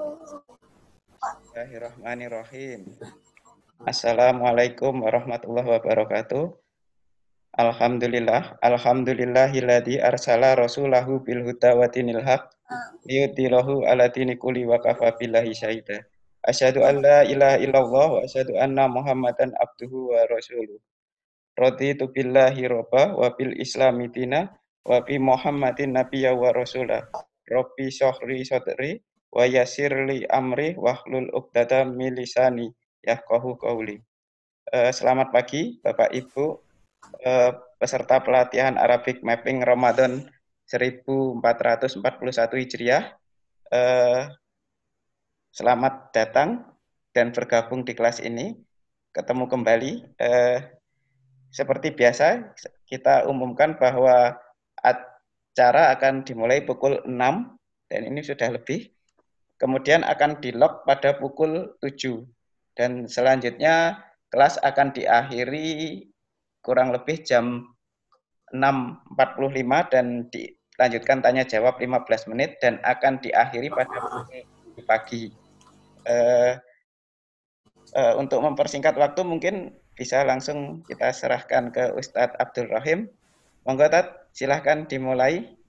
Bismillahirrahmanirrahim. Assalamualaikum warahmatullahi wabarakatuh. Alhamdulillah, alhamdulillahilladzi arsala rasulahu bil huda wa dinil haq liyudhilahu ala dini kulli wa kafa billahi syahida. Asyhadu an la ilaha illallah wa asyhadu anna Muhammadan abduhu wa rasuluh. Raditu billahi robba wa bil islami dina wa bi Muhammadin nabiyya wa rasulah. Rabbi syahri sadri wa yasirli amri wahlul uqdata milisani yahqahu qauli. Uh, selamat pagi Bapak Ibu uh, peserta pelatihan Arabic Mapping Ramadan 1441 Hijriah. Uh, selamat datang dan bergabung di kelas ini. Ketemu kembali. Seperti biasa, kita umumkan bahwa acara akan dimulai pukul 6 dan ini sudah lebih kemudian akan di lock pada pukul 7 dan selanjutnya kelas akan diakhiri kurang lebih jam 6.45 dan dilanjutkan tanya jawab 15 menit dan akan diakhiri pada pukul pagi. Uh, uh, untuk mempersingkat waktu mungkin bisa langsung kita serahkan ke Ustadz Abdul Rahim. Monggo Tat, silahkan dimulai.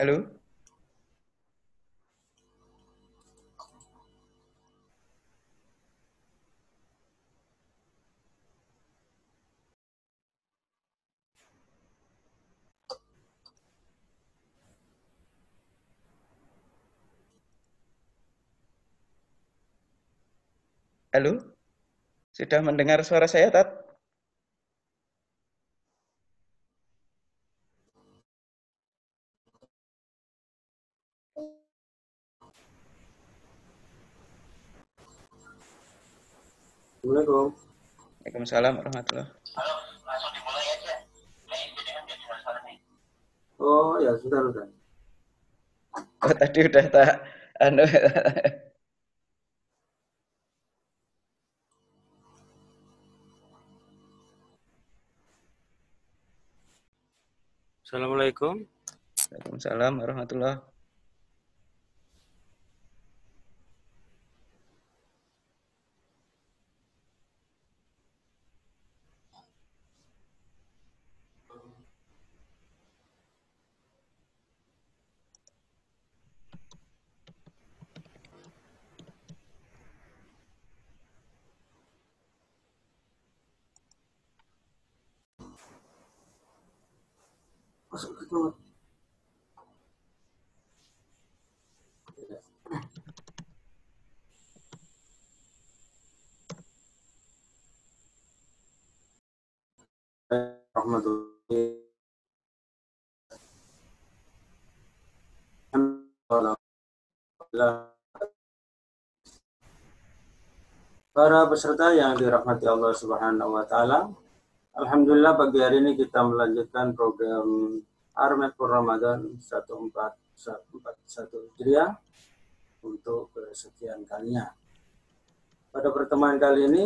Halo? Halo? Sudah mendengar suara saya, Tat? Assalamualaikum. Waalaikumsalam warahmatullahi Halo, langsung dimulai aja. Oh ya sudah sudah. Oh tadi udah tak anu. Assalamualaikum. Waalaikumsalam warahmatullahi Masuk ke kamar. Para peserta yang dirahmati Allah Subhanahu wa taala, Alhamdulillah pagi hari ini kita melanjutkan program Armet per Ramadan 1441 Hijriah untuk kesekian kalinya. Pada pertemuan kali ini,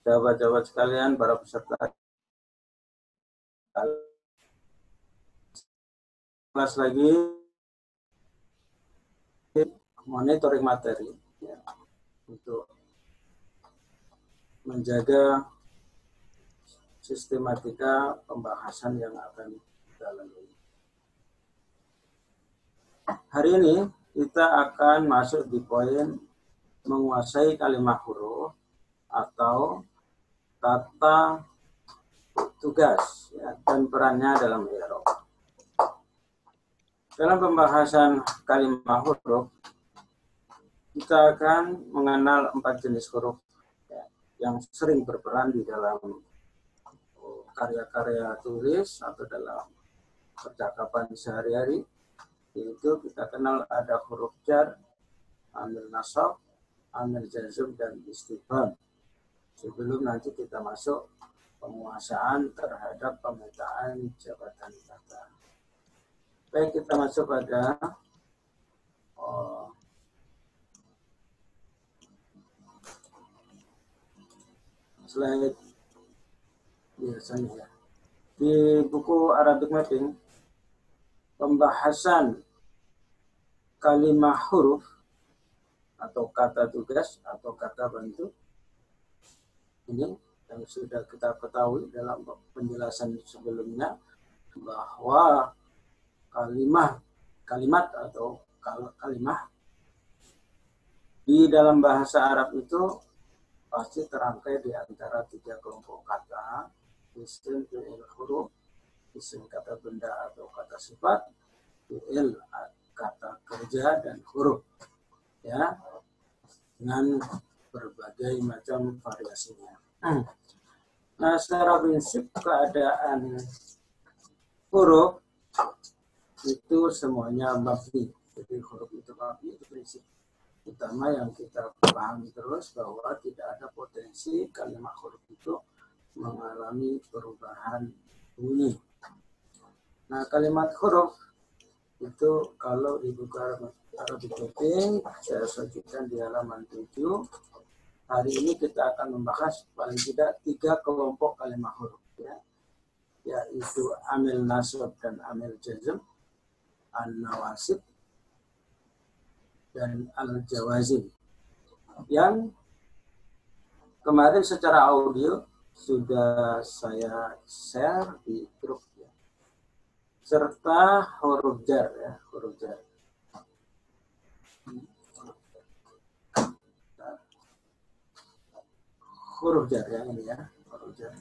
sahabat-sahabat sekalian, para peserta kelas lagi monitoring materi ya, untuk menjaga sistematika pembahasan yang akan kita lalui. Hari ini kita akan masuk di poin menguasai kalimat huruf atau kata tugas ya, dan perannya dalam hierarki. Dalam pembahasan kalimat huruf, kita akan mengenal empat jenis huruf ya, yang sering berperan di dalam karya-karya tulis atau dalam percakapan sehari-hari yaitu kita kenal ada huruf jar, amil nasab, amil jazm dan istifham. Sebelum nanti kita masuk penguasaan terhadap pemetaan jabatan kata. Baik, kita masuk pada oh, slide ya. Di buku Arabic Mapping, pembahasan kalimat huruf atau kata tugas atau kata bantu ini yang sudah kita ketahui dalam penjelasan sebelumnya bahwa kalimat kalimat atau kalimat di dalam bahasa Arab itu pasti terangkai di antara tiga kelompok kata isim fi'il huruf isim kata benda atau kata sifat fi'il kata kerja dan huruf ya dengan berbagai macam variasinya. Nah, secara prinsip keadaan huruf itu semuanya mabni. Jadi huruf itu mabni itu prinsip utama yang kita pahami terus bahwa tidak ada potensi kalimat huruf itu mengalami perubahan bunyi. Nah, kalimat huruf itu kalau dibuka Arabic Typing, saya sajikan di halaman 7 hari ini kita akan membahas paling tidak tiga kelompok kalimat huruf ya. Yaitu amil nasab dan amil jazm an nawasib dan al jawazim yang kemarin secara audio sudah saya share di grup ya. serta huruf jar ya huruf jar huruf jar ya ini ya huruf jar.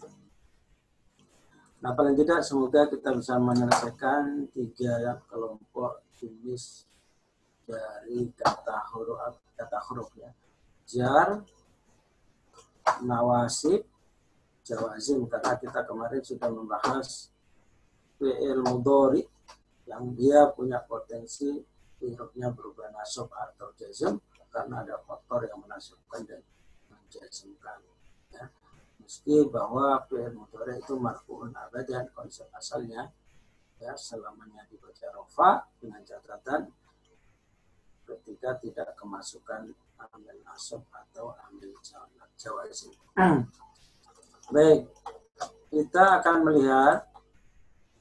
Nah paling tidak semoga kita bisa menyelesaikan tiga kelompok jenis dari kata huruf kata huruf ya jar nawasib jawazim karena kita kemarin sudah membahas fi'il mudori yang dia punya potensi hurufnya berubah nasab atau jazm karena ada faktor yang menasabkan dan menjazmkan meski bahwa fi'il mudhari itu marfu'un abadan konsep asalnya ya selamanya dibaca rofa dengan catatan ketika tidak kemasukan ambil nasab atau ambil jawazim. Baik, kita akan melihat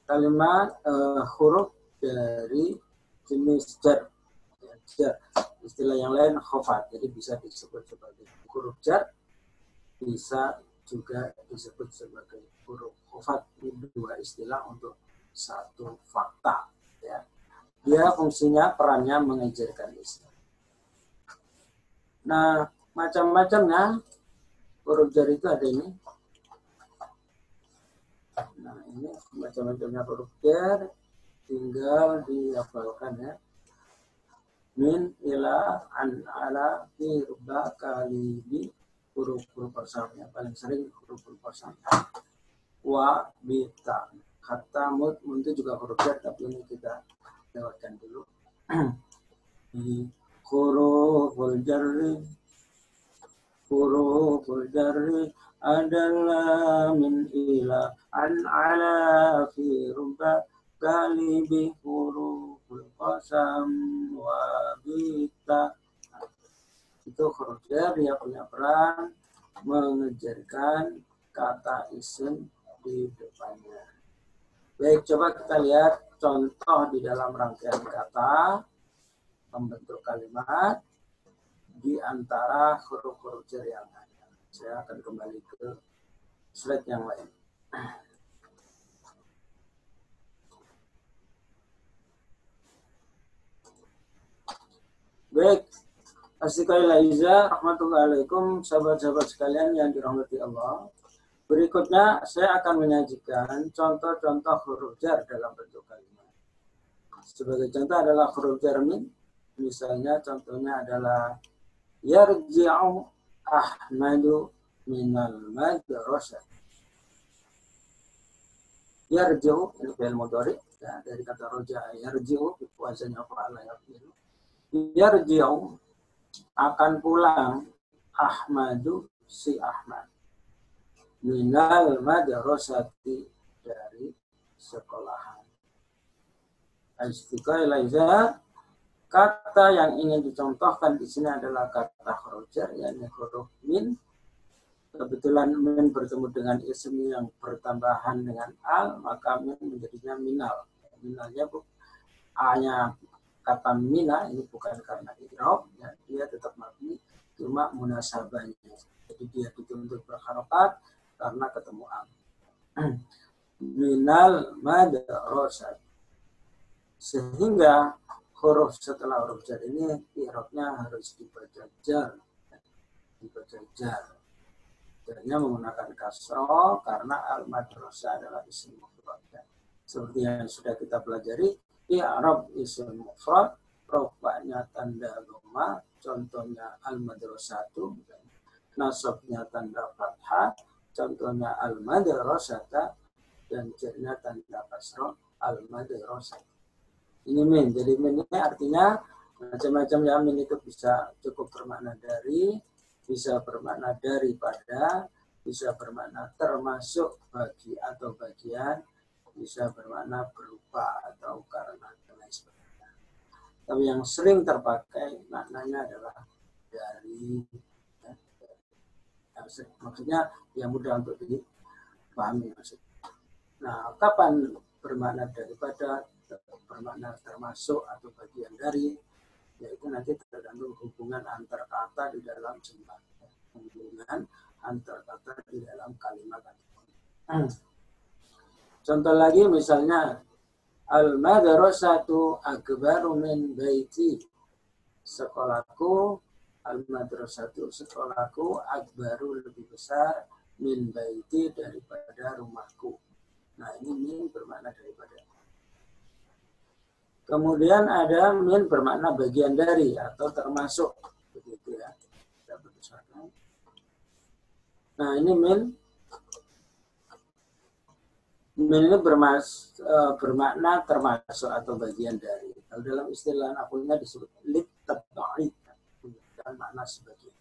kalimat uh, huruf dari jenis jar. Ya, jar. Istilah yang lain khofat, jadi bisa disebut sebagai huruf jar, bisa juga disebut sebagai huruf khofat. Ini dua istilah untuk satu fakta ya. Dia fungsinya perannya mengajarkan istilah. Nah macam-macamnya huruf jari itu ada ini nah ini macam-macamnya huruf jar tinggal dihafalkan ya. Min ila an ala fi rubba kali bi huruf-huruf yang paling sering huruf-huruf kosong wa bita kata mut juga huruf jar tapi ini kita lewatkan dulu. Di huruful jarri huruful jarri adalah min ila an ala fi rubba kali bi huruful qasam wa bita itu jar dia punya peran mengejarkan kata isim di depannya. Baik, coba kita lihat contoh di dalam rangkaian kata membentuk kalimat di antara huruf-huruf jar yang ada. Saya akan kembali ke slide yang lain. Baik, Assalamualaikum sahabat-sahabat sekalian yang dirahmati Allah. Berikutnya saya akan menyajikan contoh-contoh huruf jar dalam bentuk kalimat. Sebagai contoh adalah huruf jar min. Misalnya contohnya adalah yarji'u Ahmadu minal madrasah. Yarji'u ini fi'il mudhari ya, dari kata roja yarji'u wazannya fa'ala yarji'u. Yarji'u akan pulang Ahmadu si Ahmad minal madrasati dari sekolahan. Istiqah ilaiza kata yang ingin dicontohkan di sini adalah kata khrojar yakni huruf min. Kebetulan min bertemu dengan isim yang bertambahan dengan al maka min menjadinya minal. Minalnya bu. A-nya kata mina ini bukan karena irob ya, dia tetap mabni cuma munasabahnya. Jadi dia dituntut berharokat karena ketemu al. Minal madrasah sehingga huruf setelah huruf jar ini irobnya harus dibaca jar dibaca jar Jarnya menggunakan kasro karena al madrasah adalah isim mufrad. Seperti yang sudah kita pelajari, di Arab isim mufrad, rofaknya tanda goma, contohnya al madrasatu, nasabnya tanda fathah, contohnya al madrasata, dan jarnya tanda kasro al madrasah. Ini min, jadi min ini artinya macam-macam ya min itu bisa cukup bermakna dari, bisa bermakna daripada, bisa bermakna termasuk bagi atau bagian, bisa bermakna berupa atau karena dan lain sebagainya. Tapi yang sering terpakai maknanya adalah dari ya, maksudnya yang mudah untuk dipahami maksudnya. Nah, kapan bermakna daripada bermakna termasuk atau bagian dari yaitu nanti tergantung hubungan antar kata di dalam jumlah. Hubungan antar kata di dalam kalimat contoh lagi misalnya al madrasatu akbaru min baiti. Sekolahku al madrasatu sekolahku akbaru lebih besar min baiti daripada rumahku. Nah ini min bermakna daripada Kemudian ada min bermakna bagian dari atau termasuk begitu ya. Nah ini min min ini bermas, e, bermakna termasuk atau bagian dari. Kalau dalam istilah akulnya disebut lit tabba'i dan makna sebagian.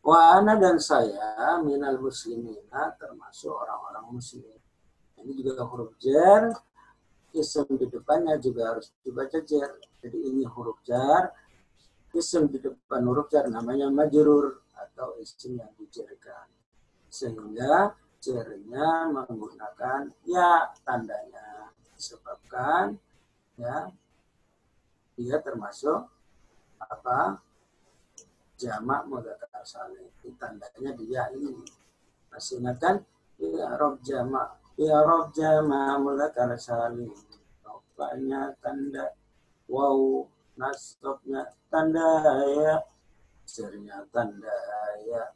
Wa ana dan saya minal muslimina termasuk orang-orang muslim. Ini juga huruf jar isim di depannya juga harus dibaca jar. Jadi ini huruf jar, isim di depan huruf jar namanya majrur atau isim yang dijarkan. Sehingga jarnya menggunakan ya tandanya. Disebabkan ya dia termasuk apa jamak mudzakkar salim. Tandanya dia ini. Masih ingat kan? Ya rob jamak Ya Rob jama mulakal salim. Rofanya tanda. Wow nasabnya tanda ya. Sernya tanda ya.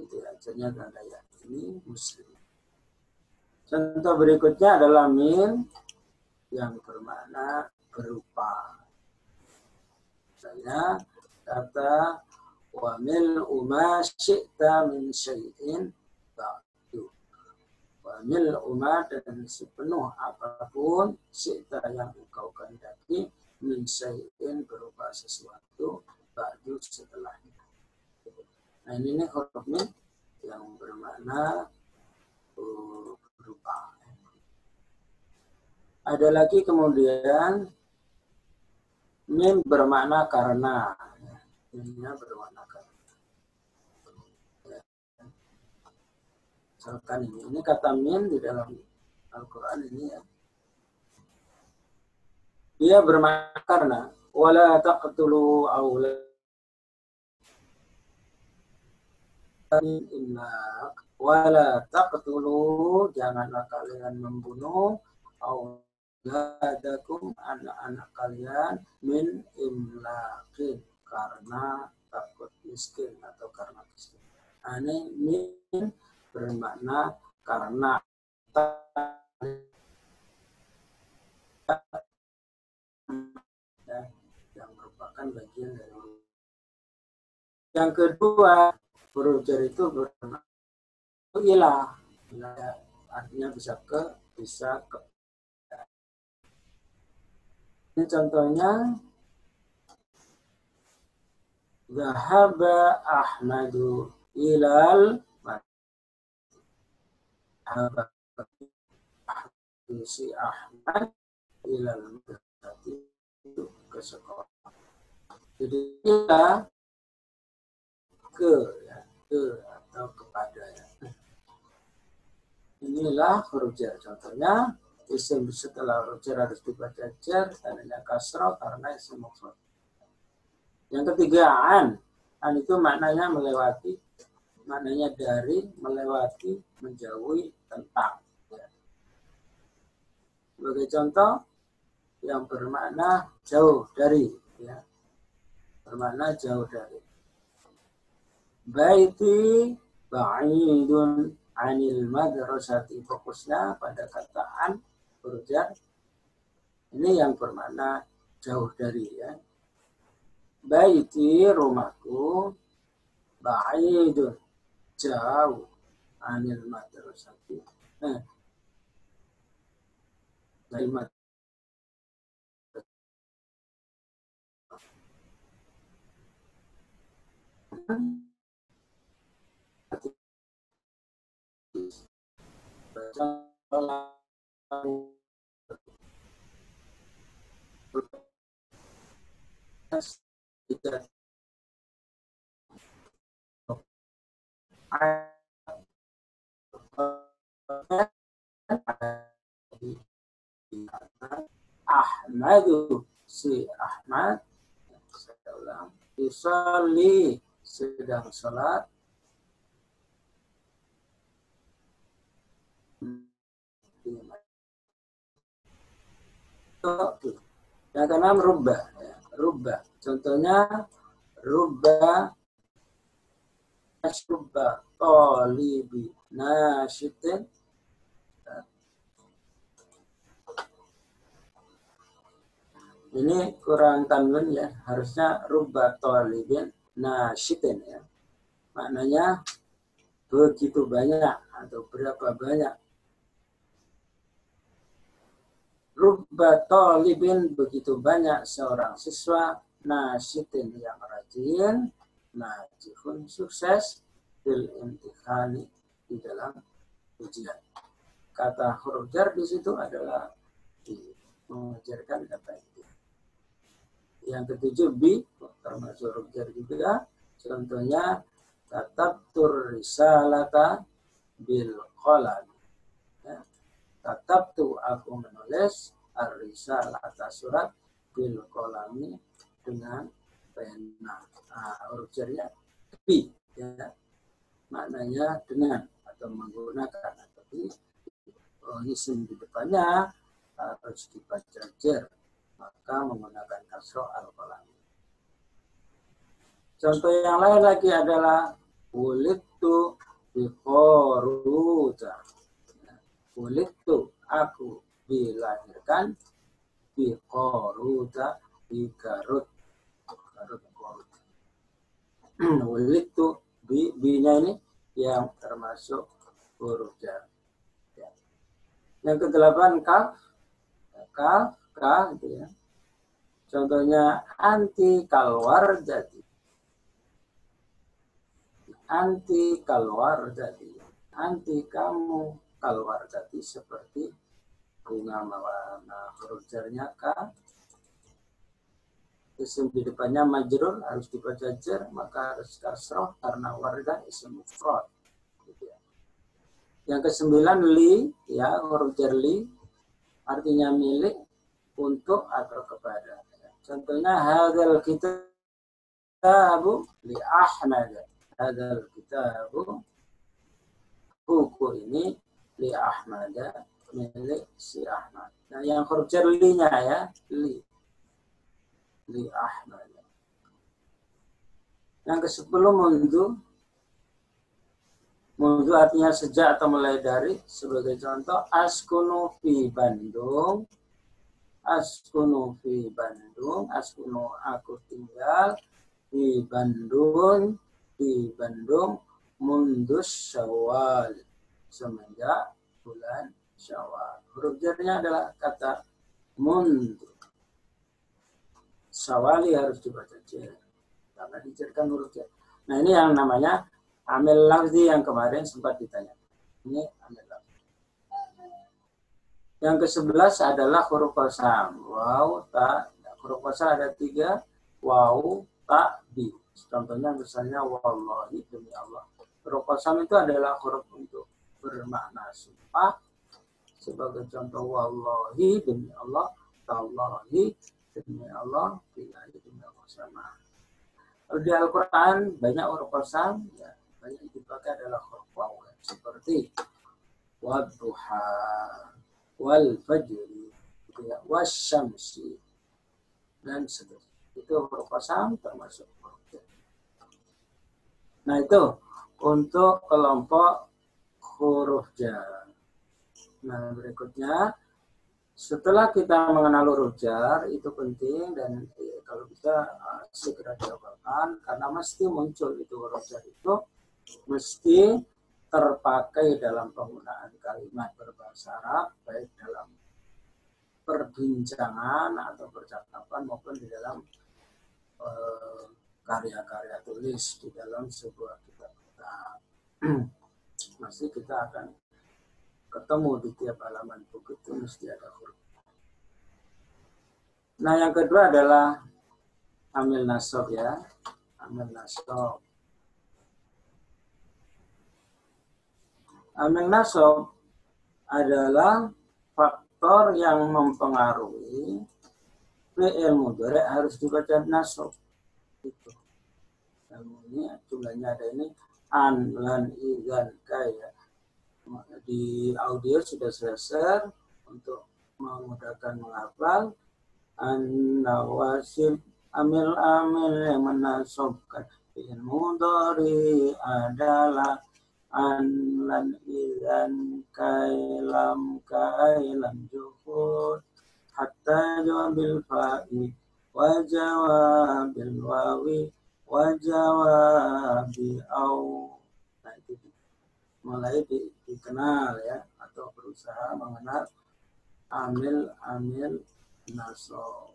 Itu ya sernya tanda ya. Ini muslim. Contoh berikutnya adalah min yang bermakna berupa. Saya kata wa mil uma syi'ta min syai'in mil umat dan sepenuh apa pun sita yang engkau kehendaki min syai'in berupa sesuatu baju setelahnya. Nah ini nih huruf min yang bermakna uh, berupa. Ada lagi kemudian min bermakna karena. Minnya bermakna misalkan ini ini kata min di dalam Al-Quran ini ya. Dia bermakna karena wala taqtulu awla. Imlaq wala taqtulu janganlah kalian membunuh auladakum anak-anak kalian min imlaqin karena takut miskin atau karena miskin. Nah, ini min bermakna karena yang merupakan bagian dari yang kedua huruf jar itu bermakna ilah artinya bisa ke bisa ke. Ini contohnya Zahaba Ahmadu ilal si Ahmad ilal itu ke sekolah. Jadi ya ke ya, ke atau kepada ya. Inilah jar. Contohnya isim setelah jar harus dibaca jar tandanya kasroh karena isim mufrad. Yang ketiga an. An itu maknanya melewati, maknanya dari, melewati, menjauhi, tentang. Ya. Sebagai contoh, yang bermakna jauh dari ya. Bermakna jauh dari. Baiti ba'idun anil madrasati. Fokusnya pada kataan berujar ini yang bermakna jauh dari ya. Baiti rumahku ba'idun jauh. Anil madrasati. Eh, dari Ahmadu si Ahmad saya ulang Yusalli sedang sholat. Yang keenam rubah. Ya. Rubah. Contohnya rubah rubah tolibi nasyitin ini kurang tanwin ya harusnya rubah tolibin nasyitin ya. Maknanya begitu banyak atau berapa banyak. Rubba talibin begitu banyak seorang siswa nasyitin yang rajin, najihun sukses bil imtihani di dalam ujian. Kata huruf jar di situ adalah mengajarkan kata itu. Yang ketujuh bi termasuk huruf jar juga. Contohnya tatap tur risalata bil qalam. Ya. Tatap tu aku menulis ar-risalata surat bil qalami dengan pena. Huruf jarnya bi ya. Maknanya dengan atau menggunakan tapi oh, isim di depannya harus dibaca jar maka menggunakan kasroh al-qalam. Contoh yang lain lagi adalah wulidtu biqoruta. Wulidtu aku dilahirkan di Garut. Garut Korut. Wulidtu bi binya ini yang termasuk huruf jar. Ya. Yang kedelapan kaf, kaf K gitu ya. Contohnya anti kalwar jadi. Anti kalwar jadi. Anti kamu kalwar jadi seperti bunga mawar. Nah, huruf jarnya K. Isim di depannya majrur harus dibaca jar, maka harus kasroh karena warga isim mufrad. Gitu ya. Yang kesembilan li, ya huruf jar li artinya milik untuk atau kepada. Contohnya hadal kitabu li Ahmad. Hadal kitabu buku ini li Ahmad milik si Ahmad. Nah, yang huruf jar li-nya ya, li. Li Ahmad. Yang ke-10 mundu. Mundu artinya sejak atau mulai dari. Sebagai contoh, askunu fi Bandung askunu fi Bandung, askunu aku tinggal di Bandung, di Bandung mundus syawal semenjak bulan syawal. Huruf jarnya adalah kata mundu. Syawali harus dibaca jar karena dijarkan huruf jar. Nah ini yang namanya amil lafzi yang kemarin sempat ditanya. Ini amil lafzi. Yang ke-11 adalah huruf kosam. Wow, ta. Huruf kosam ada tiga. Wow, ta, bi. Contohnya misalnya wallahi demi Allah. Huruf kosam itu adalah huruf untuk bermakna sumpah. Sebagai contoh wallahi demi Allah, tallahi demi Allah, billahi demi Allah sama. Kalau di Al-Quran banyak huruf kosam, ya, banyak dipakai adalah huruf waw. Seperti wadduha, wal fajri ya, wasyamsi dan seterusnya itu huruf kosam termasuk huruf nah itu untuk kelompok huruf jar nah berikutnya setelah kita mengenal huruf jar itu penting dan eh, kalau bisa uh, segera diapakan karena mesti muncul itu huruf jar itu mesti terpakai dalam penggunaan kalimat berbahasa Arab, baik dalam perbincangan atau percakapan maupun di dalam eh, karya-karya tulis di dalam sebuah kitab kita. Masih kita akan ketemu di tiap halaman buku itu mesti ada huruf. Nah yang kedua adalah amil nasab ya. Amil nasab. Amil nasab adalah faktor yang mempengaruhi fi'il mudhari harus dibaca nasab. Itu. ini jumlahnya ada ini an, lan, izan, kaya. Di audio sudah selesai untuk memudahkan menghafal. An nawasib amil amil yang menasobkan fi'il mudhari adalah an lan idan kailam kailam juhud. Hatta jawabil fa'i wa jawabil wawi wa jawabi au mulai di, dikenal ya atau berusaha mengenal amil amil naso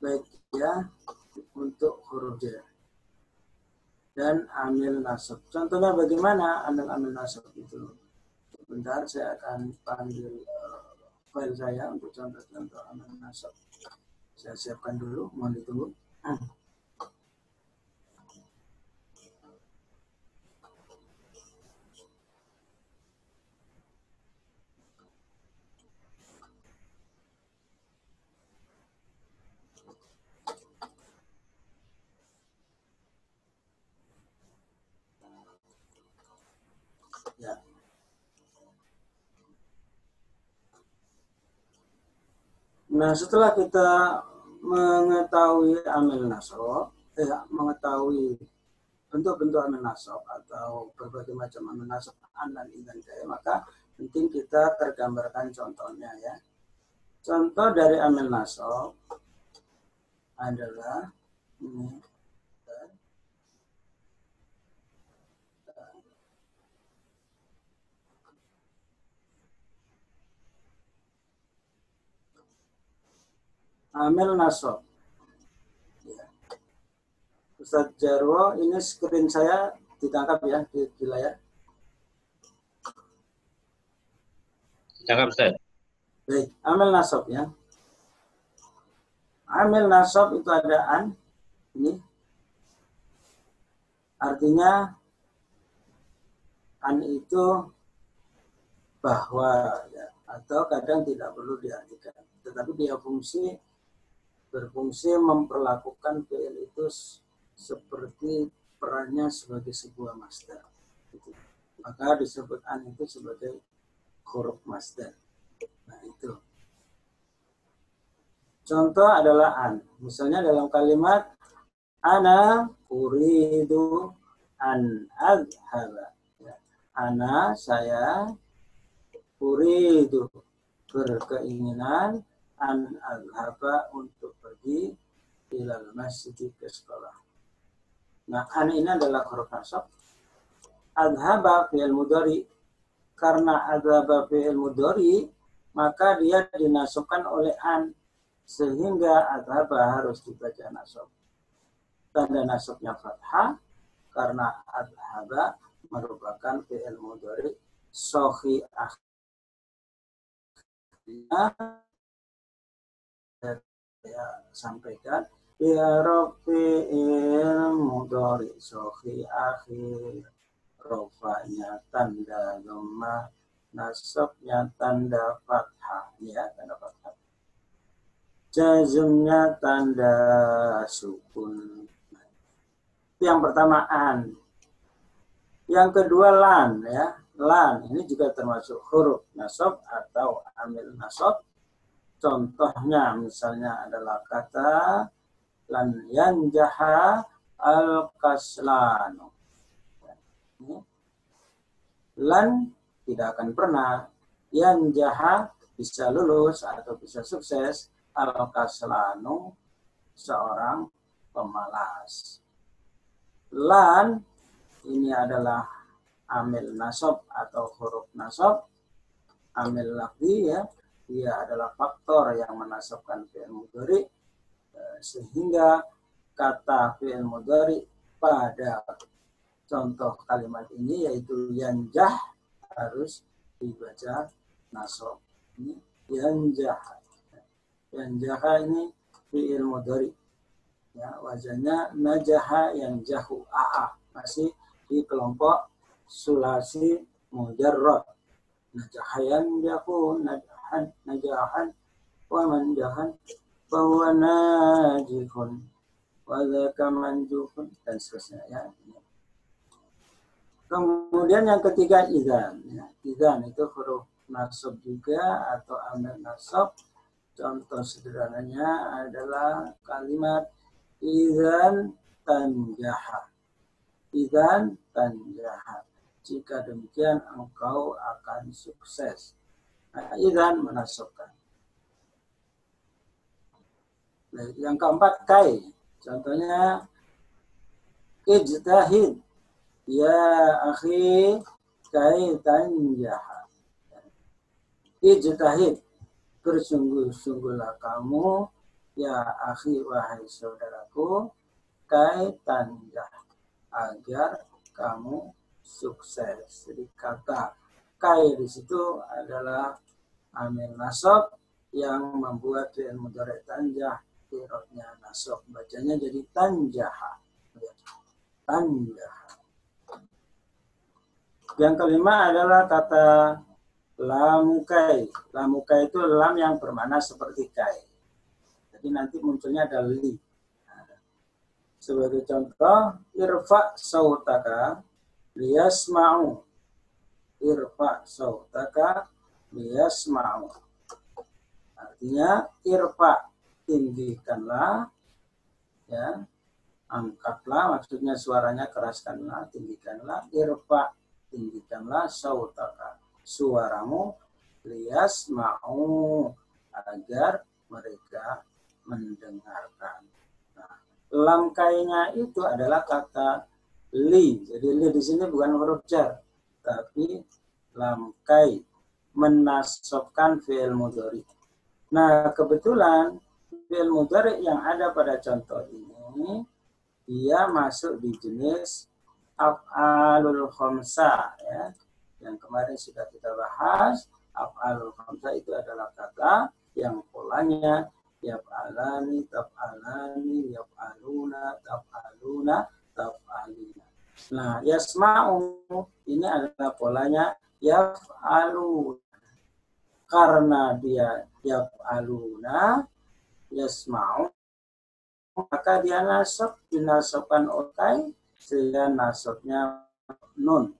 baik ya untuk huruf J dan amil nasab. Contohnya bagaimana amil-amil nasab itu? Sebentar saya akan panggil uh, file saya untuk contoh-contoh amil nasab. Saya siapkan dulu, mohon ditunggu. Nah, setelah kita mengetahui amil nasab, eh, mengetahui bentuk-bentuk amil nasab atau berbagai macam amil nasab dan dan kaya, maka penting kita tergambarkan contohnya ya. Contoh dari amil nasab adalah ini Amel Naso. Ya. Ustaz Jarwo, ini screen saya ditangkap ya di, di layar. Ditangkap Ustaz. Baik, Amel Nasab ya. Amel Nasab itu ada an. Ini. Artinya an itu bahwa ya, atau kadang tidak perlu diartikan. Tetapi dia fungsi berfungsi memperlakukan PL itu seperti perannya sebagai sebuah master. Gitu. Maka disebut an itu sebagai huruf master. Nah itu. Contoh adalah an. Misalnya dalam kalimat ana uridu an adhaba. Ya. Ana saya uridu berkeinginan an adhaba untuk pergi ilal masjid ke sekolah. Nah, an ini adalah huruf nasab. Adhaba fi'il mudari. Karena adhaba fi'il mudari, maka dia dinasabkan oleh an. Sehingga adhaba harus dibaca nasab. Tanda nasabnya fathah, karena adhaba merupakan fi'il mudari sohi ya sampaikan ya Rabbi ilmu dari sohi akhir. Rofanya tanda lemah nasabnya tanda fathah. Ya tanda fathah. Jazmnya tanda sukun. Yang pertama an. Yang kedua lan ya. Lan ini juga termasuk huruf nasab atau amil nasab contohnya misalnya adalah kata lan yanjaha al kaslanu lan tidak akan pernah yang jahat bisa lulus atau bisa sukses al kaslanu seorang pemalas. Lan ini adalah amil nasab atau huruf nasab. Amil lafzi ya, dia adalah faktor yang menasabkan fi'il mudhari eh, sehingga kata fi'il mudhari pada contoh kalimat ini yaitu yanjah harus dibaca nasab. Ini yanjah. Yanjah ini fi'il mudhari. Ya, wajahnya najaha yang jahu aa masih di kelompok sulasi mujarrad. Najahayan jahu najahan wa manjahan bahwa najihun wa dzaka manjuhun dan seterusnya ya. Kemudian yang ketiga idan. Ya, idan itu huruf nasab juga atau amil nasab. Contoh sederhananya adalah kalimat idan tanjaha. Idan tanjaha. Jika demikian engkau akan sukses. Nah, idan menasabkan. Nah, yang keempat kai. Contohnya ijtahid Ya akhi kaitan jahat. Ijtahid. Bersungguh-sungguhlah kamu ya akhi wahai saudaraku kaitan jahat agar kamu sukses. Jadi kata kai di situ adalah amil nasab yang membuat fi'il mudhari tanjah kirotnya nasab bacanya jadi tanjaha tanjah yang kelima adalah kata lamukai. Lamukai itu lam yang bermakna seperti kai. Jadi nanti munculnya ada li. Sebagai contoh, irfa sautaka liyasma'u. Irfa sautaka liyasma'u. Artinya irfa tinggikanlah ya angkatlah maksudnya suaranya keraskanlah tinggikanlah irfa tinggikanlah sautaka suaramu lias mau agar mereka mendengarkan. Nah, langkainya itu adalah kata li. Jadi li di sini bukan huruf jar, tapi lamkai menasabkan fi'il mudhari. Nah, kebetulan fi'il mudhari yang ada pada contoh ini dia masuk di jenis af'alul khamsa ya. Yang kemarin sudah kita bahas, af'alul khamsa itu adalah kata yang polanya yaf'alani, taf'alani, yaf'aluna, taf'aluna, taf'alina. Nah, yasma'u ini adalah polanya yaf'alu. Karena dia yaf'aluna, yasma'u, maka dia nasab, dinasabkan otai, sehingga nasabnya nun.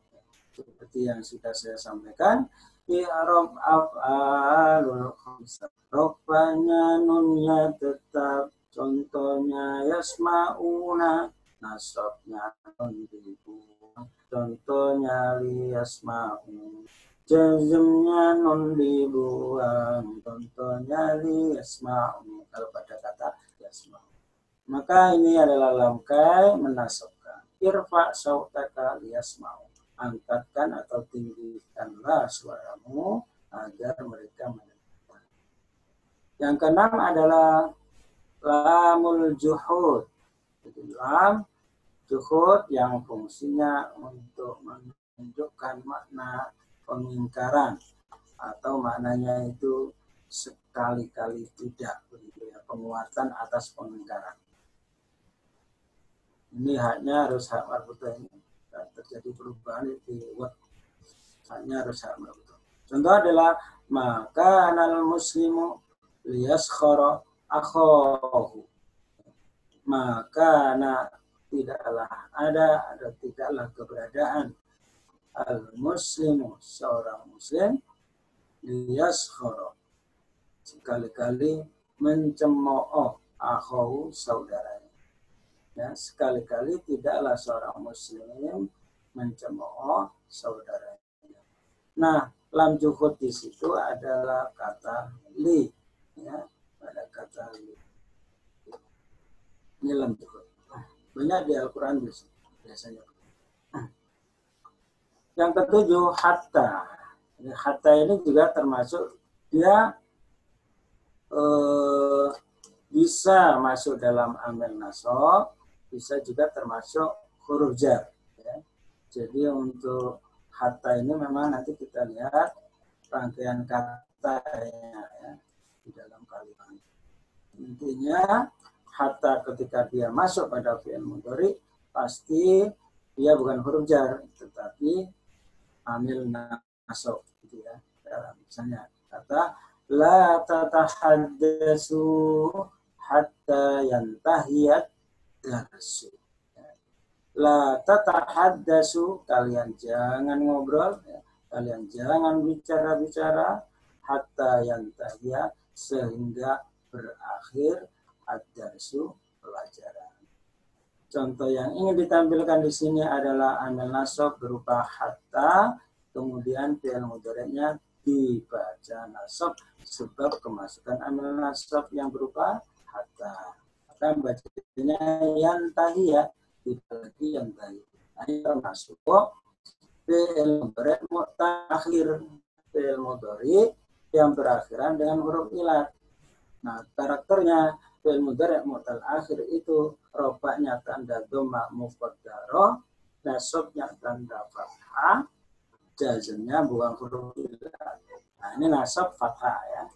Seperti yang sudah saya sampaikan i'rab af'alul khamsah. Rupanya nunnya tetap contohnya yasmauna nasabnya nun contohnya liyasma'u jazmnya nun dibuang contohnya liyasma'u kalau pada kata yasma'u maka ini adalah lamkai menasab irfa sautaka liyasma'u. Angkatkan atau tinggikanlah suaramu agar mereka mendengar. Yang keenam adalah lamul juhud. Jadi lam juhud yang fungsinya untuk menunjukkan makna pengingkaran atau maknanya itu sekali-kali tidak begitu ya penguatan atas pengingkaran. Ini haknya harus hak marbuta ini. Dan terjadi perubahan di word haknya harus hak marbuta contoh adalah maka anal muslimu khoro akhohu. Maka tidaklah ada ada tidaklah keberadaan al muslimu seorang muslim khoro sekali-kali mencemooh akhohu saudaranya Ya, sekali-kali tidaklah seorang muslim mencemooh saudaranya. Nah, lam juhud di situ adalah kata li. Ya, pada kata li. Ini lam juhud. Banyak di Al-Quran biasanya. Yang ketujuh, hatta. Hatta ini juga termasuk dia eh, bisa masuk dalam amil nasab bisa juga termasuk huruf jar. Ya. Jadi untuk hatta ini memang nanti kita lihat rangkaian katanya ya, di dalam kalimat. Intinya hatta ketika dia masuk pada fi'il mudhari pasti dia bukan huruf jar tetapi amil nasab gitu ya. Misalnya kata la tatahaddasu hatta yantahiyat darsu. La tatahaddasu, kalian jangan ngobrol, ya. kalian jangan bicara-bicara, hatta yang tahya, sehingga berakhir ad-darsu pelajaran. Contoh yang ingin ditampilkan di sini adalah amil nasab berupa hatta, kemudian fi'il mudhari'nya dibaca nasab sebab kemasukan amil nasab yang berupa hatta maka bacanya yang tahiyya tidak lagi yang tahi ini termasuk fi'il mudhari mutakhir fi'il mudhari yang berakhiran dengan huruf ilat. Nah karakternya fi'il mudhari mutal akhir itu robaknya tanda dhamma muqaddaro nasabnya tanda fathah jazmnya bukan huruf nah ini nasab fathah ya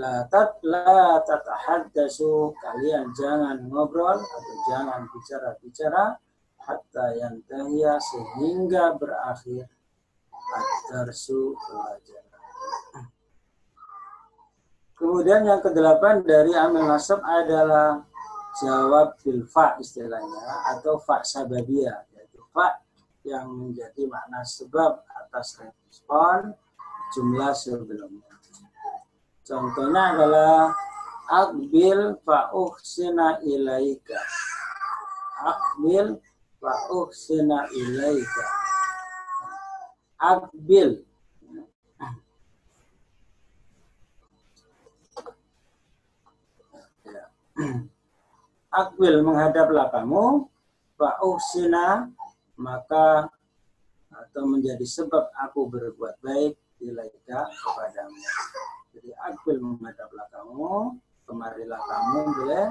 la tat la tatahaddasu kalian jangan ngobrol atau jangan bicara-bicara hatta yang tahya sehingga berakhir ad-darsu pelajaran. Kemudian yang kedelapan dari amil nasab adalah jawab bil fa istilahnya atau fa sababiyah yaitu fa yang menjadi makna sebab atas respon jumlah sebelumnya. Contohnya adalah akbil fa'uhsina ilaika. Akbil fa'uhsina ilaika. Akbil. Akbil menghadaplah kamu, fa'uhsina maka atau menjadi sebab aku berbuat baik ilaika kepadamu. Jadi akbil menghadaplah kamu, kemarilah kamu boleh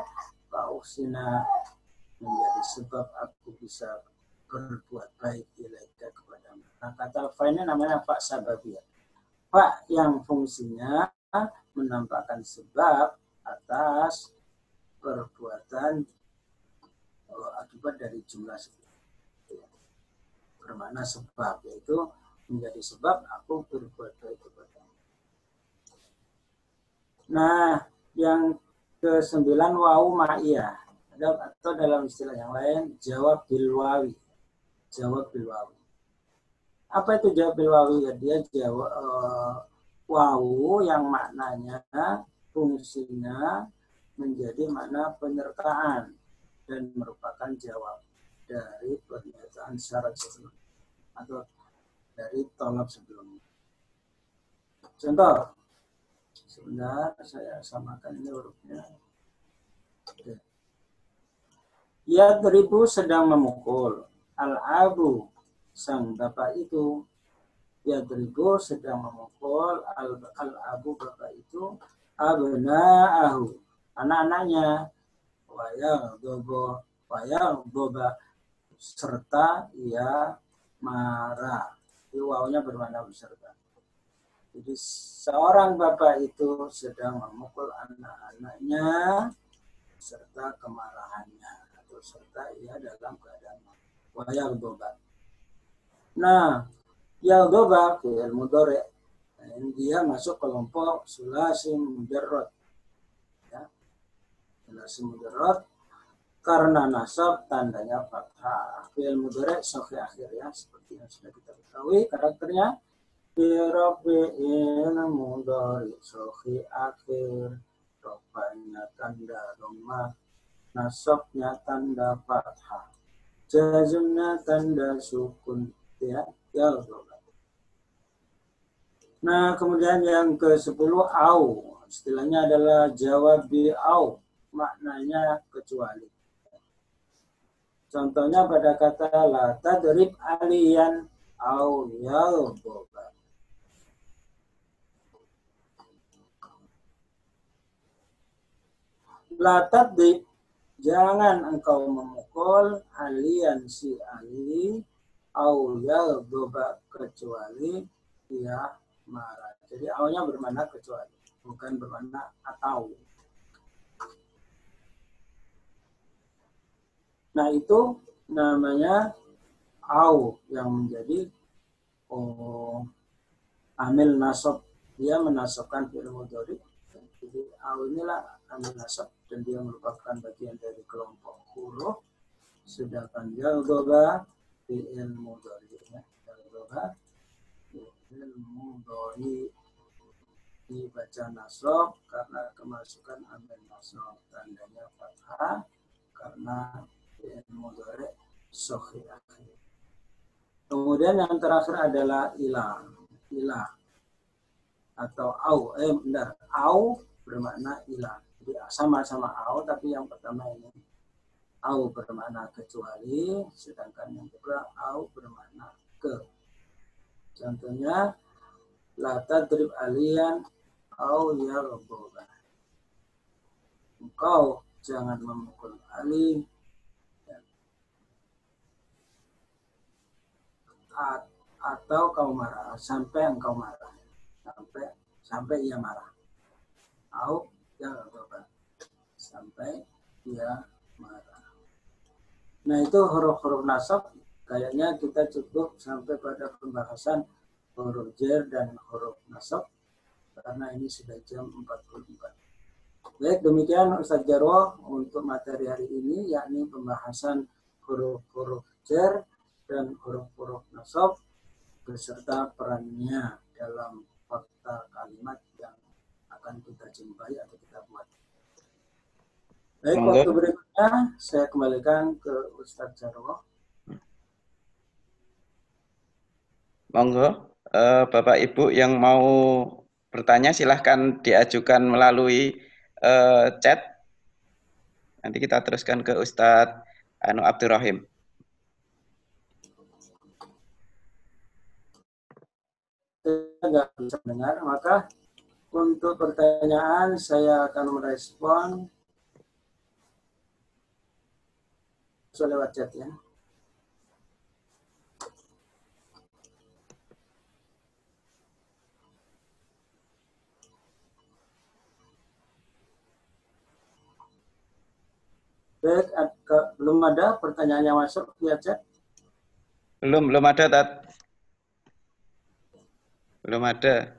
Usina menjadi sebab aku bisa berbuat baik ilaika kepadamu. Nah, kata fa ini namanya fa sababiyah. Fa yang fungsinya menampakkan sebab atas perbuatan oh, akibat dari jumlah sebab. Bermakna sebab yaitu menjadi sebab aku berbuat baik kepada Nah, yang ke sembilan wau ma'iyah. Atau dalam istilah yang lain, jawab bilwawi. Jawab bilwawi. Apa itu jawab bilwawi? Ya, dia jawab uh, wau yang maknanya, fungsinya menjadi makna penyertaan dan merupakan jawab dari pernyataan syarat sebelumnya atau dari tolak sebelumnya. Contoh, Sebentar, saya samakan ini hurufnya. Ya beribu sedang memukul. Al-abu, sang bapak itu. Ya beribu sedang memukul. Al-abu, bapak itu. Abna'ahu, anak-anaknya. Wayang dobo, wayang. Serta ia marah. wawunya bermakna beserta. Jadi seorang bapak itu sedang memukul anak-anaknya serta kemarahannya atau serta ia dalam keadaan wayal doba. Nah, yal doba fi'il mudore dia masuk kelompok sulasi mujarrad. Sulasi mujarrad karena nasab tandanya fathah. Fi'il mudore sahih akhir ya seperti yang sudah kita ketahui karakternya Birafi'il mudari sohi akhir Rofanya tanda rumah Nasabnya tanda fathah Jazumnya tanda sukun Ya, ya Nah, kemudian yang ke-10 au. Istilahnya adalah jawab bi au. Maknanya kecuali. Contohnya pada kata la tadrib aliyan au yalboba. Latat di jangan engkau memukul alian si ali au doba kecuali dia marah. Jadi awalnya bermana kecuali, bukan bermana atau. Nah itu namanya au yang menjadi oh, amil nasab. Dia menasabkan fi'il mudhari. Jadi au inilah amil nasab dan dia merupakan bagian dari kelompok huruf sedangkan jaldoba fi'il mudhari jaldoba fi'il mudhari dibaca nasab karena kemasukan amil nasab tandanya fathah karena akhir kemudian yang terakhir adalah ilah ilah atau au. Eh benar au bermakna ilah sama-sama au tapi yang pertama ini au bermakna kecuali sedangkan yang kedua au bermakna ke. Contohnya la tadrib alian au yarboba engkau jangan memukul Ali atau kau marah sampai engkau marah sampai sampai ia marah au ya sampai dia marah. Nah itu huruf-huruf nasab kayaknya kita cukup sampai pada pembahasan huruf jer dan huruf nasab karena ini sudah jam 44. Baik, demikian Ustaz Jarwo untuk materi hari ini yakni pembahasan huruf-huruf jer dan huruf-huruf nasab beserta perannya dalam fakta kalimat yang akan kita jumpai atau kita buat. Baik, Monggo. waktu berikutnya saya kembalikan ke Ustadz Jarwo. Monggo, uh, Bapak Ibu yang mau bertanya silahkan diajukan melalui uh, chat. Nanti kita teruskan ke Ustadz Anu Abdurrahim. Saya nggak bisa dengar, maka untuk pertanyaan, saya akan merespon lewat chat ya. Baik, belum ada pertanyaan yang masuk via chat? Belum, belum ada, Tat. Belum ada.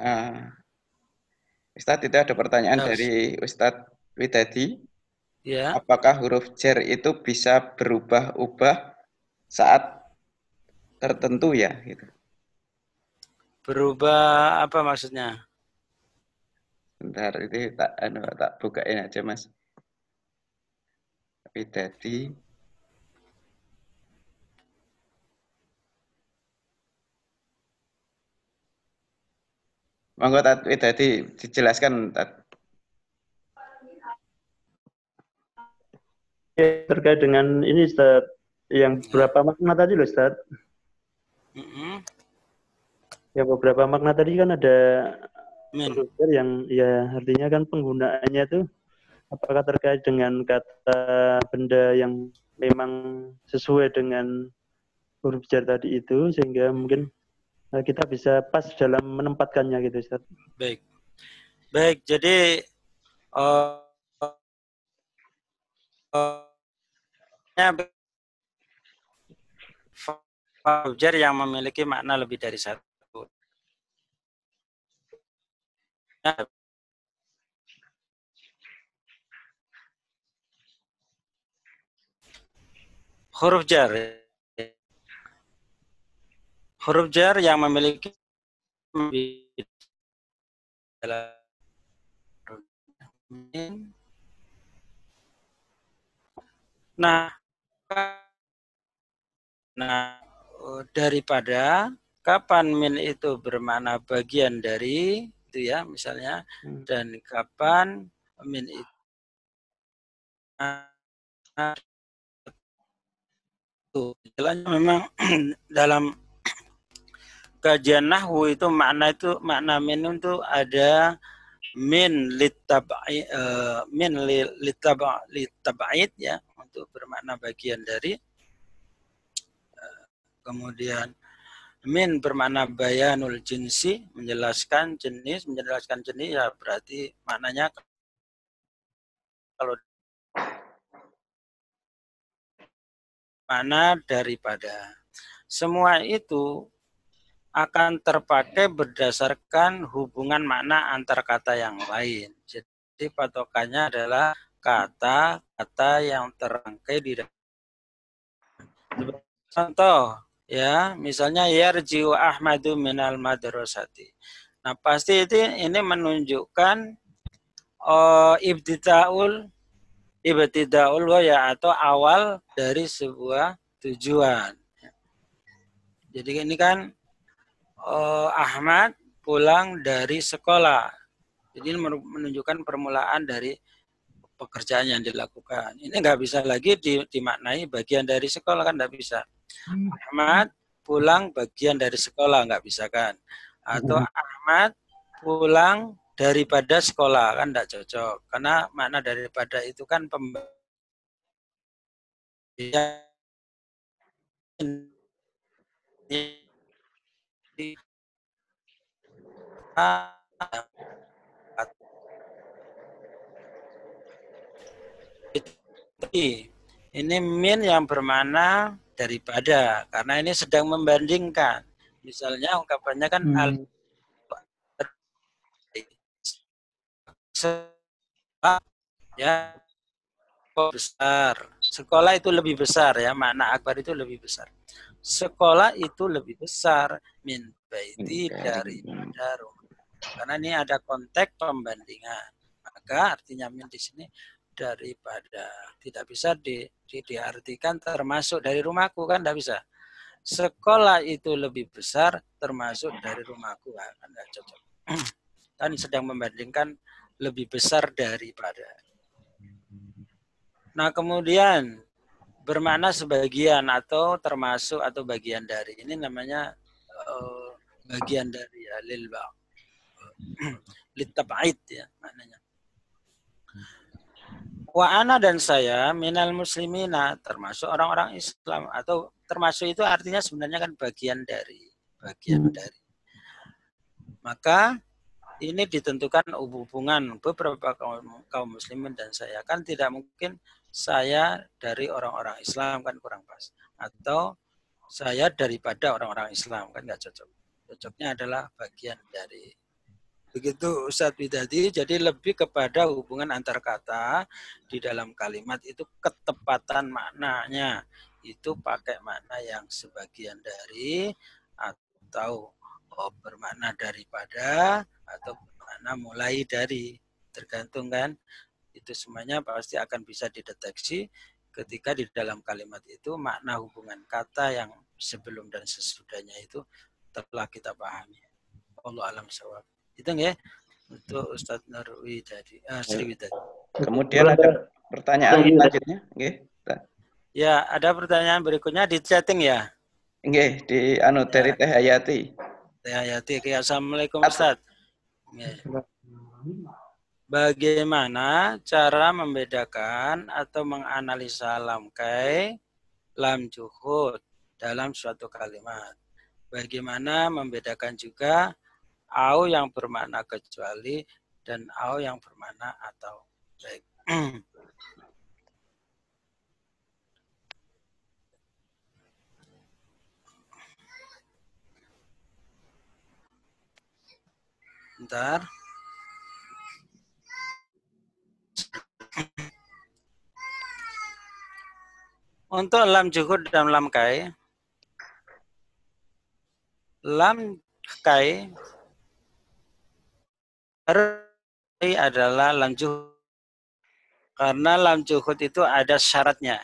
Uh, Ustadz, tidak ada pertanyaan yes. dari Ustadz Widadi. Ya. Apakah huruf jer itu bisa berubah-ubah saat tertentu ya? Gitu. Berubah apa maksudnya? Bentar, itu tak anu tak bukain aja mas. Tapi Monggo tadi dijelaskan tat. Ya, terkait dengan ini Ustaz, yang berapa makna tadi loh Ustaz? Mm -hmm. Yang beberapa makna tadi kan ada yang ya artinya kan penggunaannya tuh apakah terkait dengan kata benda yang memang sesuai dengan huruf jar tadi itu sehingga mungkin kita bisa pas dalam menempatkannya gitu Ustaz. Baik. Baik, jadi uh, uh, jar yang memiliki makna lebih dari satu. huruf jar huruf jar yang memiliki nah nah daripada kapan min itu bermakna bagian dari itu ya misalnya hmm. dan kapan min itu Jelasnya memang dalam kajian nahwu itu makna itu makna min itu ada min litabai uh, min litaba litabait ya untuk bermakna bagian dari uh, kemudian Min bermakna bayanul jinsi, menjelaskan jenis, menjelaskan jenis ya berarti maknanya kalau mana daripada. Semua itu akan terpakai berdasarkan hubungan makna antar kata yang lain. Jadi patokannya adalah kata-kata yang terangkai di dalam. Contoh, ya misalnya yarjiu ahmadu minal madrasati nah pasti itu ini menunjukkan uh, ibtidaul ibtidaul ya atau awal dari sebuah tujuan jadi ini kan uh, Ahmad pulang dari sekolah. Jadi ini menunjukkan permulaan dari pekerjaan yang dilakukan. Ini nggak bisa lagi dimaknai bagian dari sekolah kan nggak bisa. Ahmad pulang bagian dari sekolah nggak bisa kan? Atau hmm. Ahmad pulang daripada sekolah kan tidak cocok. Karena makna daripada itu kan pemberian ini min yang bermana daripada karena ini sedang membandingkan. Misalnya ungkapannya kan hmm. al ya besar. Sekolah itu lebih besar ya, makna akbar itu lebih besar. Sekolah itu lebih besar. Min baiti daripada rumah. Karena ini ada konteks pembandingan. Maka artinya min di sini daripada tidak bisa di, di, diartikan termasuk dari rumahku kan? Tidak bisa. Sekolah itu lebih besar termasuk dari rumahku. Kan tidak cocok. Kan sedang membandingkan lebih besar daripada. Nah kemudian bermakna sebagian atau termasuk atau bagian dari ini namanya uh, bagian dari ya, lilba litabait ya maknanya Wa ana dan saya minal muslimina termasuk orang-orang Islam atau termasuk itu artinya sebenarnya kan bagian dari bagian hmm. dari. Maka ini ditentukan hubungan beberapa kaum, kaum muslimin dan saya kan tidak mungkin saya dari orang-orang Islam kan kurang pas atau saya daripada orang-orang Islam kan nggak cocok. Cocoknya adalah bagian dari Begitu Ustadz Bidadi, jadi lebih kepada hubungan antar kata di dalam kalimat itu ketepatan maknanya. Itu pakai makna yang sebagian dari atau oh, bermakna daripada atau bermakna mulai dari tergantung kan itu semuanya pasti akan bisa dideteksi ketika di dalam kalimat itu makna hubungan kata yang sebelum dan sesudahnya itu telah kita pahami. Allah alam sawab. Itu ya untuk Ustadz Narwi tadi, uh, Sri tadi. Kemudian ada pertanyaan selanjutnya. Ya, ada pertanyaan berikutnya di chatting ya. Nggih, di anu ya. dari Teh Hayati. Teh Hayati. Oke, Assalamualaikum Ustaz. Bagaimana cara membedakan atau menganalisa lamkai lam juhud dalam suatu kalimat? Bagaimana membedakan juga au yang bermakna kecuali dan au yang bermakna atau. Baik. Bentar. Untuk lam juhud dan lam kai. Lam kai adalah lam juhud. Karena lam juhud itu ada syaratnya.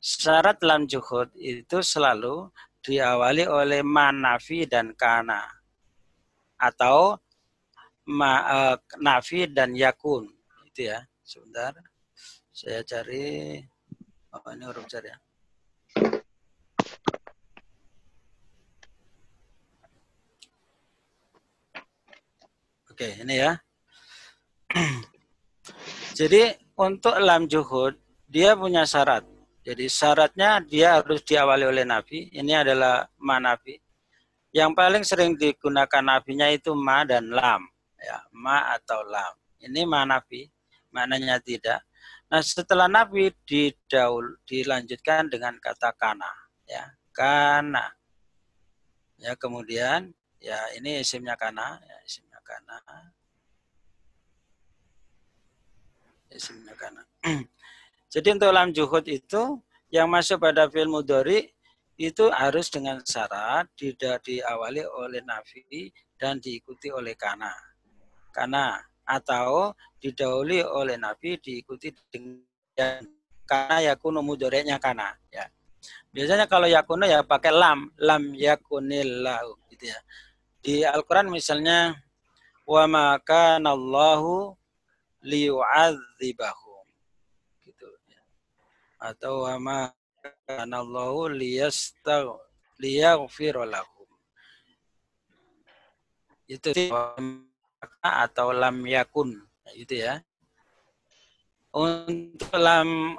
Syarat lam juhud itu selalu diawali oleh manafi dan kana. Atau ma, uh, nafi dan yakun itu ya sebentar saya cari oh ini huruf jar ya. Oke ini ya. Jadi untuk lam juhud dia punya syarat. Jadi syaratnya dia harus diawali oleh nabi. Ini adalah manafi yang paling sering digunakan nafinya itu ma dan lam. Ya ma atau lam. Ini ma nafi, maknanya tidak. Nah, setelah nafi didaul dilanjutkan dengan kata kana, ya. Kana. Ya, kemudian ya ini isimnya kana, ya isimnya kana. Isimnya kana. Jadi untuk lam juhud itu yang masuk pada fi'il mudhari itu harus dengan syarat tidak diawali oleh nafi dan diikuti oleh kana karena atau didahului oleh Nabi diikuti dengan karena yakunu mudoreknya karena ya. Biasanya kalau yakunu ya pakai lam, lam yakunil lahu gitu ya. Di Al-Qur'an misalnya wa maka nallahu liyu'adzibahum gitu ya. Atau wa maka nallahu liyastaghfir lahum. Itu atau lam yakun itu ya. Untuk lam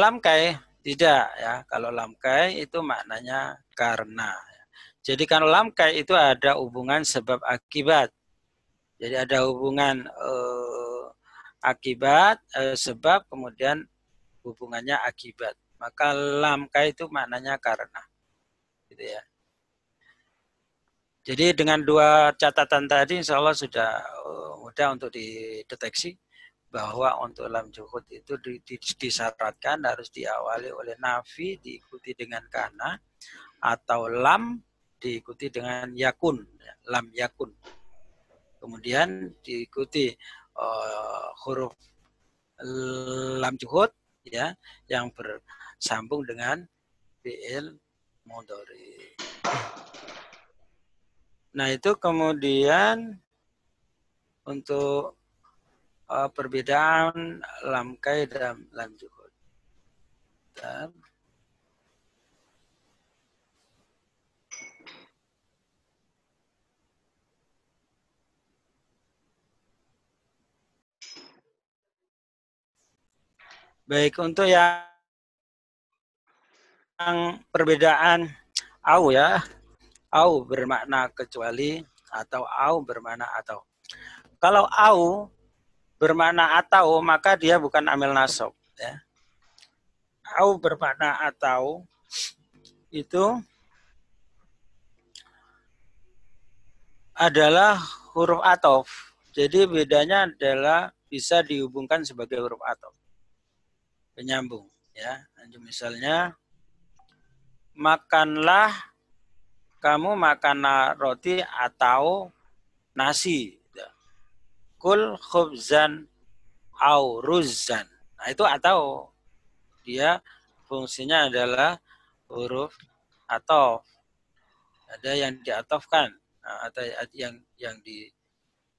lam kai tidak ya. Kalau lam kai itu maknanya karena. Jadi kalau lam kai itu ada hubungan sebab akibat. Jadi ada hubungan eh, akibat eh, sebab kemudian hubungannya akibat. Maka lam kai itu maknanya karena. Gitu ya jadi dengan dua catatan tadi insya Allah sudah uh, mudah untuk dideteksi bahwa untuk lam juhud itu disyaratkan harus diawali oleh nafi diikuti dengan kana atau lam diikuti dengan yakun lam yakun kemudian diikuti uh, huruf lam juhud ya yang bersambung dengan fi'il mudhari. Nah, itu kemudian untuk uh, perbedaan lamkai dan lam juhud. Dan Baik, untuk yang perbedaan au ya, au bermakna kecuali atau au bermakna atau. Kalau au bermakna atau maka dia bukan amil nasab ya. Au bermakna atau itu adalah huruf atof. Jadi bedanya adalah bisa dihubungkan sebagai huruf atof. Penyambung ya. Misalnya makanlah kamu makan roti atau nasi. kul khubzan au ruzan. Nah, itu atau dia fungsinya adalah huruf atau ada yang diatofkan nah, atau yang yang di,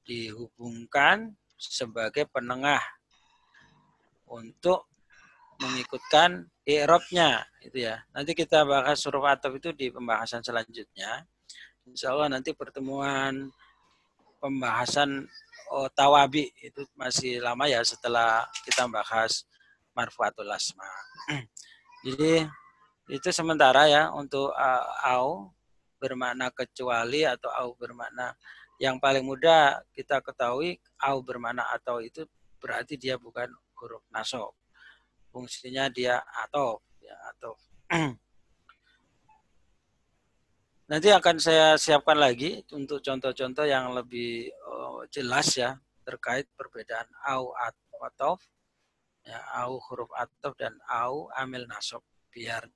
dihubungkan sebagai penengah untuk mengikutkan i'rabnya itu ya. Nanti kita bahas huruf ataf itu di pembahasan selanjutnya. Insya Allah nanti pertemuan pembahasan oh, tawabi itu masih lama ya setelah kita bahas marfuatul asma. Jadi itu sementara ya untuk uh, au bermakna kecuali atau au bermakna yang paling mudah kita ketahui au bermakna atau itu berarti dia bukan huruf nasab. Fungsinya dia atau ya atau. Nanti akan saya siapkan lagi untuk contoh-contoh yang lebih uh, jelas ya terkait perbedaan au atau ya au huruf atau dan au amil nasab biar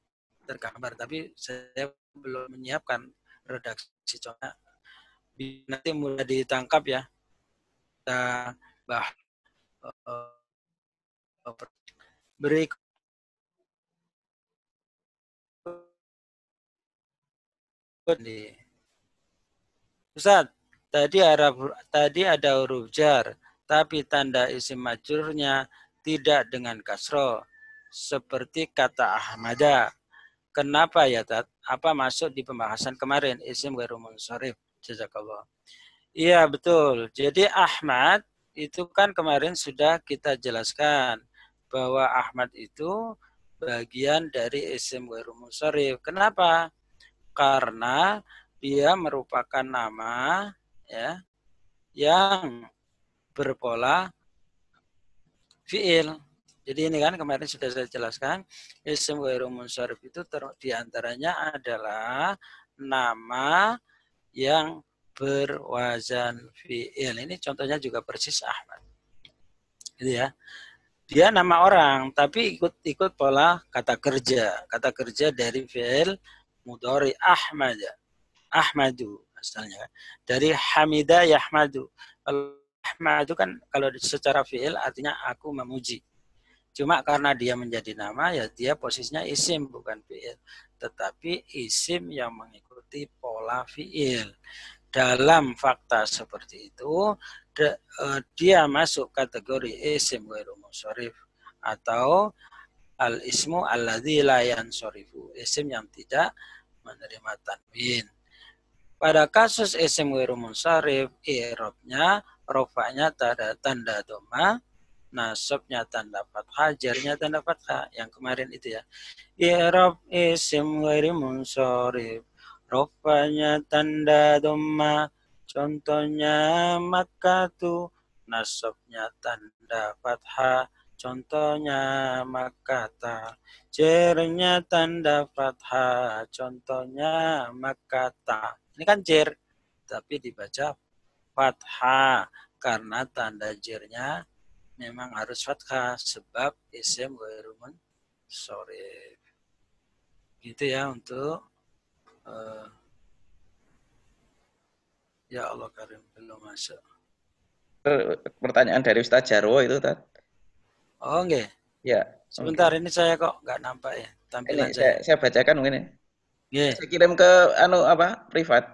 tergambar. Tapi saya belum menyiapkan redaksi contohnya nanti mulai ditangkap ya. Kita bah uh, berikut nih. Ustaz, tadi ada tadi ada huruf jar, tapi tanda isim majurnya tidak dengan kasro seperti kata Ahmada. Kenapa ya Tat? Apa masuk di pembahasan kemarin isim ghairu munsharif? Jazakallah. Iya betul. Jadi Ahmad itu kan kemarin sudah kita jelaskan bahwa Ahmad itu bagian dari isim ghairu munsharif. Kenapa? karena dia merupakan nama ya yang berpola fiil. Jadi ini kan kemarin sudah saya jelaskan isim ghairu munsharif itu ter, di antaranya adalah nama yang berwazan fiil. Ini contohnya juga persis Ahmad. Gitu ya. Dia nama orang tapi ikut ikut pola kata kerja. Kata kerja dari fiil mudhari Ahmad. Ahmadu asalnya. Dari Hamida Yahmadu. Ahmadu kan kalau secara fiil artinya aku memuji. Cuma karena dia menjadi nama ya dia posisinya isim bukan fiil. Tetapi isim yang mengikuti pola fiil. Dalam fakta seperti itu eh, dia masuk kategori isim ghairu musyarif atau al ismu alladzi la yansarifu isim yang tidak menerima tanwin. Pada kasus isim wiru munsarif, i'rabnya rofanya tanda tanda doma, nasabnya tanda fathah, jarnya tanda fathah. Yang kemarin itu ya. I'rab isim wiru munsarif, rofanya tanda doma, contohnya makatu, nasabnya tanda fathah, contohnya makata. Jernya tanda fathah, contohnya makata. Ini kan jer, tapi dibaca fathah karena tanda jernya memang harus fathah sebab isim gairumun sore. Gitu ya untuk uh, ya Allah karim belum masuk. Pertanyaan dari Ustaz Jarwo itu tadi. Oh enggak. Ya. Sebentar okay. ini saya kok nggak nampak ya tampilan ini, saya. Saya bacakan mungkin ya. Yeah. Saya kirim ke anu apa privat.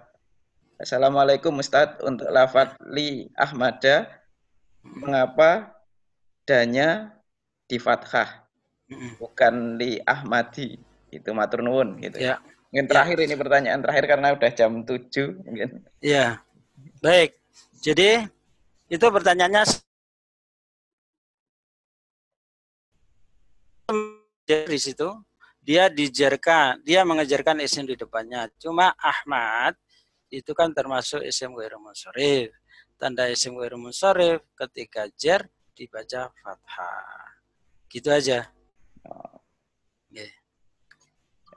Assalamualaikum Ustaz untuk lafat li Ahmada mengapa danya di fathah bukan li Ahmadi itu matur nuwun gitu. Ya. Mungkin terakhir ya. ini pertanyaan terakhir karena udah jam 7 mungkin. Iya. Baik. Jadi itu pertanyaannya dari situ dia dijarkan, dia mengejarkan isim di depannya. Cuma Ahmad itu kan termasuk isim ghairu munsharif. Tanda isim ghairu munsharif ketika jar dibaca fathah. Gitu aja.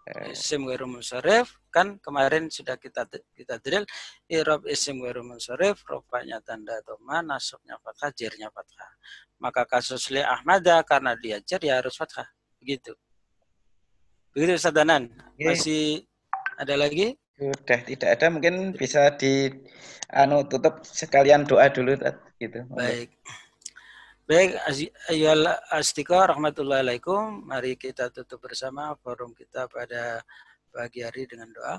Yeah. Isim ghairu munsharif kan kemarin sudah kita kita drill i'rab isim ghairu munsharif rupanya tanda dhamma nasabnya fathah jarnya fathah. Maka kasus li Ahmada karena dia jar ya harus fathah. Begitu. Begitu Ustaz Danan. Okay. Masih ada lagi? Sudah tidak ada mungkin bisa di anu tutup sekalian doa dulu gitu. Baik. Baik, ayyuhal astika rahmatullahi alaikum. Mari kita tutup bersama forum kita pada pagi hari dengan doa.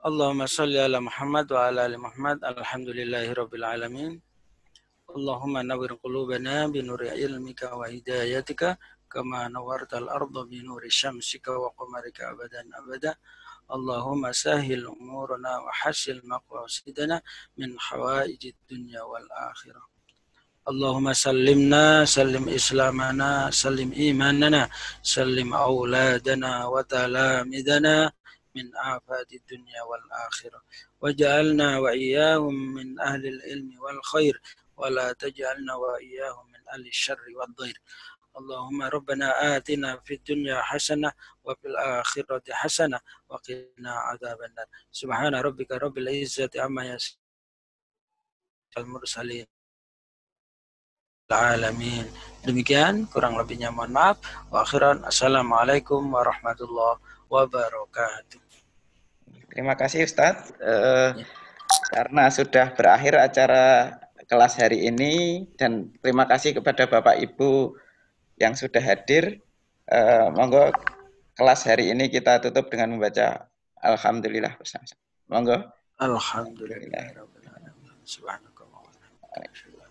Allahumma salli ala Muhammad wa ala ali Muhammad. Alhamdulillahi rabbil alamin. Allahumma nawwir qulubana bi nuri ilmika wa hidayatika kama nawartal arda bi nuri syamsika wa qamarika abadan abada Allahumma sahil umurana wa hasil maqasidana min hawaiji dunya اللهم سلمنا سلم إسلامنا سلم إيماننا سلم أولادنا وتلامذنا من آفات الدنيا والآخرة. وجعلنا وإياهم من أهل العلم والخير ولا تجعلنا وإياهم من أهل الشر والضير. اللهم ربنا آتنا في الدنيا حسنة وفي الآخرة حسنة وقنا عذاب النار. سبحان ربك رب العزة عما يصفون المرسلين. alamin. Demikian kurang lebihnya mohon maaf. Wa akhiran assalamualaikum warahmatullahi wabarakatuh. Terima kasih Ustadz. Uh, eh, ya. Karena sudah berakhir acara kelas hari ini dan terima kasih kepada Bapak Ibu yang sudah hadir. Uh, monggo kelas hari ini kita tutup dengan membaca Alhamdulillah bersama. Monggo. Alhamdulillah. alhamdulillah.